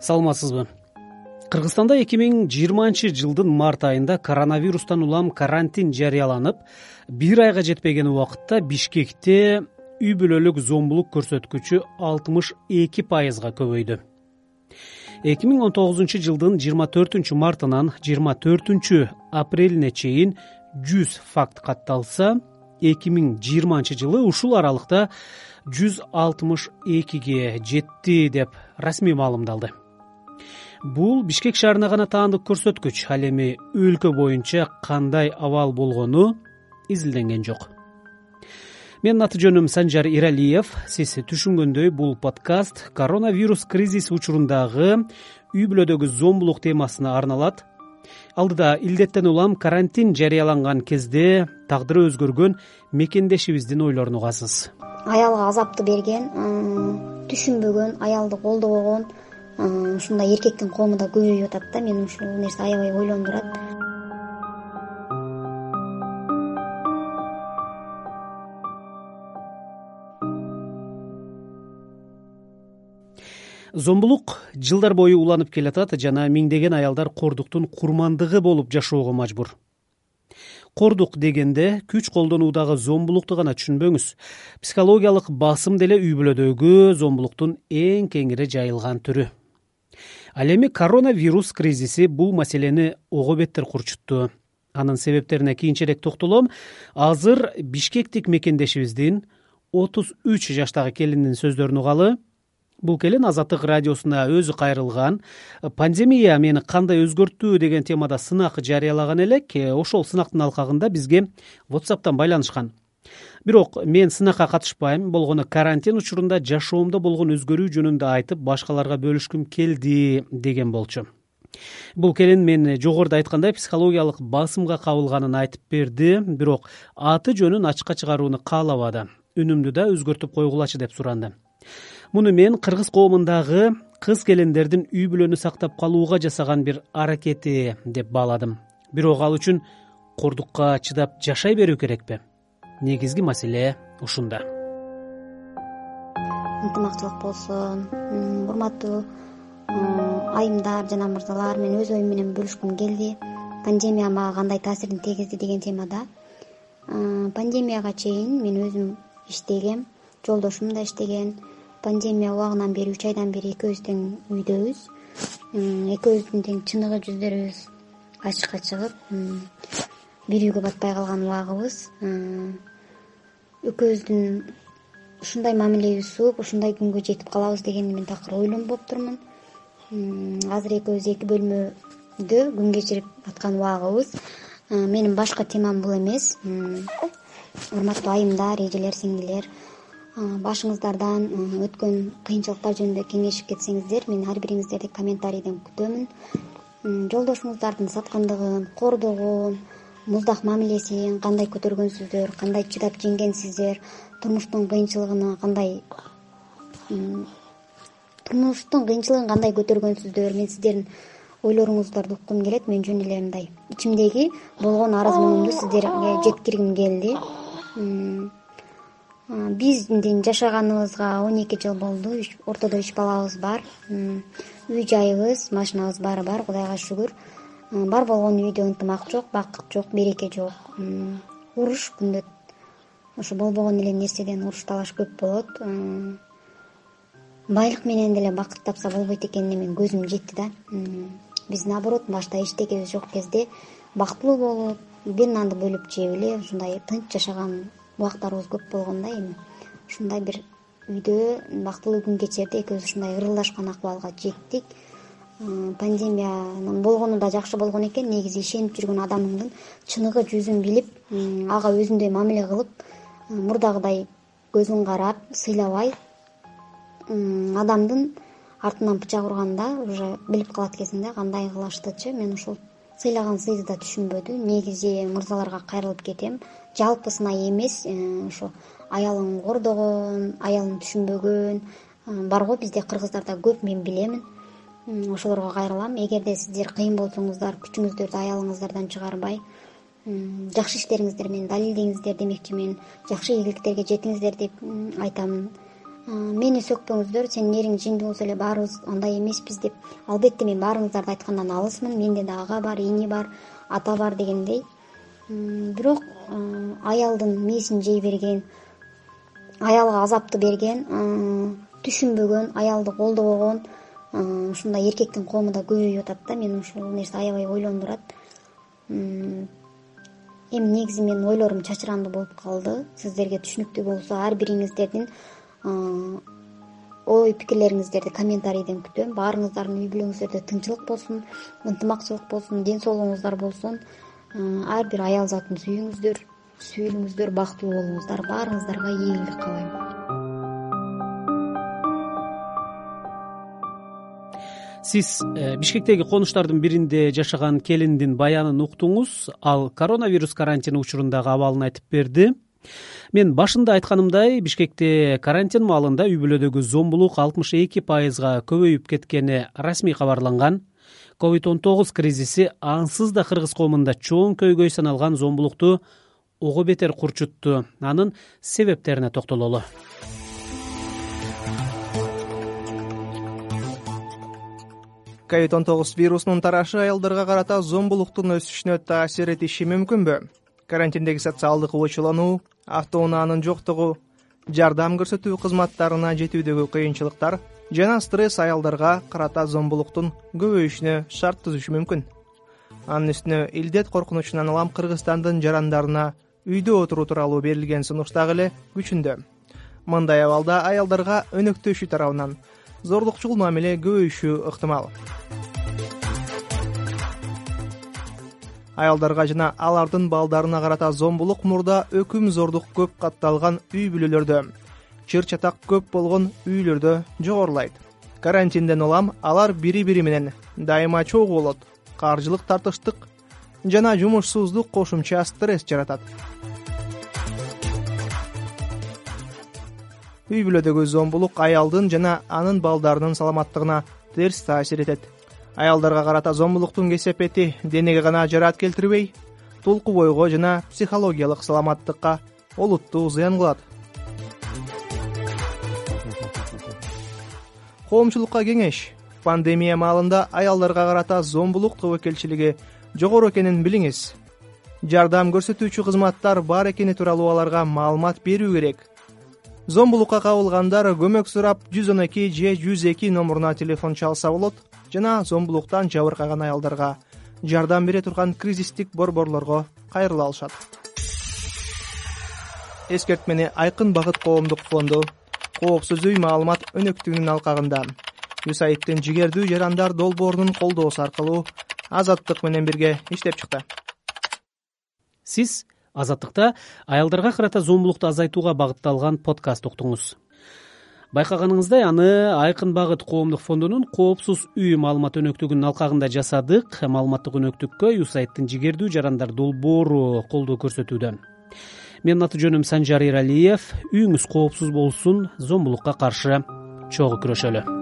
саламатсызбы? Кыргызстанда эки миң жыйырманчы жылдын март айында коронавирустан улам карантин жарыяланып бир айга жетпеген убакытта бишкекте үй бүлөлүк зомбулук көрсөткүчү алтымыш эки пайызга көбөйдү. эки миң он тогузунчу жылдын жыйырма төртүнчү мартынан жыйырма төртүнчү апрелине чейин жүз факт катталса эки миң жыйырманчы жылы ушул аралыкта жүз алтымыш экиге жетти деп расмий маалымдалды бул бишкек шаарына гана таандык көрсөткүч ал эми өлкө боюнча кандай абал болгону изилденген жок. Менин аты жөнүм санжар эралиев сиз түшүнгөндөй бул подкаст коронавирус кризиси учурундагы үй бүлөдөгү зомбулук темасына арналат. Алдыда илдеттен улам карантин жарыяланган кезде тагдыры өзгөргөн мекендешибиздин ойлорун угасыз. Аялга азапты берген түшүнбөгөн аялды колдобогон ушундай эркектин коому да көбөйүп атат да мени ушул нерсе аябай ойлондурат зомбулук жылдар бою уланып келатат жана миңдеген аялдар кордуктун курмандыгы болуп жашоого мажбур. Кордук дегенде күч колдонуудагы зомбулукту гана түшүнбөңүз. Психологиялык басым деле үй бүлөдөгү зомбулуктун эң кеңири жайылган түрү ал эми коронавирус кризиси бул маселени ого беттер курчутту. Анын себептерине кийинчерээк токтолом. Азыр бишкектик мекендешибиздин отуз үч жаштагы келиндин сөздөрүн угалы. Бул келин азаттык радиосуна өзү кайрылган. Пандемия мени кандай өзгөрттү? деген темада сынак жарыялаган элек ошол сынактын алкагында бизге whatsappтан байланышкан бирок мен сынакка катышпайм. Болгону карантин учурунда жашоомдо болгон өзгөрүү жөнүндө айтып башкаларга бөлүшкүм келди деген болчу. Бул келин мен жогоруда айткандай психологиялык басымга кабылганын айтып берди. Бирок аты жөнүн ачыкка чыгарууну каалабады. Үнүмдү да өзгөртүп койгулачы деп суранды. Муну мен кыргыз коомундагы кыз келиндердин үй бүлөнү сактап калууга жасаган бир аракети деп бааладым. Бирок ал үчүн кордукка чыдап жашай берүү керекпи негизги маселе ушунда. Ынтымактуулук болсун урматтуу айымдар жана мырзалар мен өз оюм менен бөлүшкүм келди. Пандемия мага кандай таасирин тийгизди деген темада пандемияга чейин мен өзүм иштегем жолдошум да иштеген. Пандемия убагынан бери үч айдан бери экөөбүз тең үйдөбүз. Экөөбүздүн тең чыныгы жүздөрүбүз ачыкка чыгып бир үйгө батпай калган убагыбыз экөөбүздүн ушундай мамилебиз сууп ушундай күнгө жетип калабыз дегенди мен такыр ойлонбоп турмун. Азыр экөөбүз эки бөлмөдө күн кечирип аткан убагыбыз. Менин башкы темам бул эмес. Урматтуу айымдар эжелер сиңдилер башыңыздардан өткөн кыйынчылыктар жөнүндө кеңешип кетсеңиздер мен ар бириңиздерди комментарийден күтөмүн. Жолдошуңуздардын саткандыгын кордогун муздак мамилесин кандай көтөргөнсүздөр кандай чыдап жеңгенсиздер турмуштун кыйынчылыгына кандай турмуштун кыйынчылыгын кандай көтөргөнсүздөр мен сиздердин ойлоруңуздарды уккум келет мен жөн эле мындай ичимдеги болгон арыз муңумду сиздерге жеткиргим келди. Биздин жашаганыбызга он эки жыл болду ортодо үч балабыз бар. Үй жайыбыз машинабыз баары бар кудайга шүгүр бар болгону үйдө ынтымак жок бакыт жок береке жок. Уруш күндө ошо болбогон эле нерседен уруш талаш көп болот. Байлык менен деле бакыт тапса болбойт экенине менин көзүм жетти да. Биз наоборот башта эчтекебиз жок кезде бактылуу болуп бир нанды бөлүп жеп эле ушундай тынч жашаган убактарыбыз көп болгон да эми. Ушундай бир үйдө бактылуу күн кечирди экөөбүз ушундай ырылдашкан акыбалга жеттик пандемиянын болгону да жакшы болгон экен. Негизи ишенип жүргөн адамыңдын чыныгы жүзүн билип ага өзүндөй мамиле кылып мурдагыдай көзүн карап сыйлабай адамдын артынан бычак урганда уже билип калат экенсиң да кандай кылыштычы мен ушул сыйлаган сыйды да түшүнбөдү негизи мырзаларга кайрылып кетем. Жалпы сынай эмес ошо аялын кордогон аялын түшүнбөгөн. Бар го бизде кыргыздарда көп мен билемин ошолорго кайрылам. Эгерде сиздер кыйын болсоңуздар күчүңүздөрдү аялыңыздардан чыгарбай жакшы иштериңиздер менен далилдеңиздер демекчимин жакшы ийгиликтерге жетиңиздер деп айтамын мени сөкпөңүздөр сенин эриң жиндүү болсо эле баарыбыз андай эмеспиз деп албетте мен баарыңыздарды айткандан алысмын. Менде да ага бар эне бар ата бар дегендей. Бирок аялдын мээсин жей берген аялга азапты берген түшүнбөгөн аялды колдобогон ушундай эркектин коому да көбөйүп атат да мени ушул нерсе аябай ойлондурат эми негизи менин ойлорум чачырандуу болуп калды. Сиздерге түшүнүктүү болсо ар бириңиздердин ой пикирлериңиздерди комментарийден күтөм. Баарыңыздардын үй бүлөңүздөрдө тынчылык болсун ынтымакчылык болсун ден соолугуңуздар болсун. Ар бир аял затын сүйүңүздөр сүйлүңүздөр бактылуу болуңуздар. Баарыңыздарга ийгилик каалайм сиз э, бишкектеги конуштардын биринде жашаган келиндин баянын уктуңуз ал коронавирус карантини учурундагы абалын айтып берди. Мен башында айтканымдай бишкекте карантин маалында үй бүлөдөгү зомбулук алтымыш эки пайызга көбөйүп кеткени расмий кабарланган. Ковид он тогуз кризиси ансыз да кыргыз коомунда чоң көйгөй саналган зомбулукту ого бетер курчутту анын себептерине токтололу ковид он тогуз вирусунун тарашы аялдарга карата зомбулуктун өсүшүнө таасир этиши мүмкүнбү. Карантиндеги социалдык ойчулануу автоунаанын жоктугу жардам көрсөтүү кызматтарына жетүүдөгү кыйынчылыктар жана стресс аялдарга карата зомбулуктун көбөйүшүнө шарт түзүшү мүмкүн. Анын үстүнө илдет коркунучунан улам кыргызстандын жарандарына үйдө отуруу тууралуу берилген сунуш дагы эле күчүндө мындай абалда аялдарга өнөктөшүү тарабынан зордукчул мамиле көбөйүшү ыктымал аялдарга жана алардын балдарына карата зомбулук мурда өкүм зордук көп катталган үй бүлөлөрдө. Чыр чатак көп болгон үйлөрдө жогорулайт. Карантинден улам алар бири бири менен дайыма чогуу болот. Каржылык тартыштык жана жумушсуздук кошумча стресс жаратат. Үй бүлөдөгү зомбулук аялдын жана анын балдарынын саламаттыгына терс таасир этет аялдарга карата зомбулуктун кесепети денеге гана жараат келтирбей тулку бойго жана психологиялык саламаттыкка олуттуу зыян кылат. Коомчулукка кеңеш. Пандемия маалында аялдарга карата зомбулук тобокелчилиги жогору экенин билиңиз. Жардам көрсөтүүчү кызматтар бар экени тууралуу аларга маалымат берүү керек. Зомбулукка кабылгандар көмөк сурап жүз он эки же жүз эки номуруна телефон чалса болот жана зомбулуктан жабыркаган аялдарга жардам бере турган кризистик борборлорго кайрыла алышат. Эскертмени айкын багыт коомдук фонду коопсуз үй маалымат өнөктүгүнүн алкагында юсаидтин жигердүү жарандар долбоорунун колдоосу аркылуу азаттык менен бирге иштеп чыкты. Сиз азаттыкта аялдарга карата зомбулукту азайтууга багытталган подкаст уктуңуз байкаганыңыздай аны айкын багыт коомдук фондунун коопсуз үй маалымат өнөктүгүнүн алкагында жасадык. Маалыматтык өнөктүккө юсаидтин жигердүү жарандар долбоору колдоо көрсөтүүдө. Менин аты жөнүм санжар эралиев үйүңүз коопсуз болсун зомбулукка каршы чогуу күрөшөлү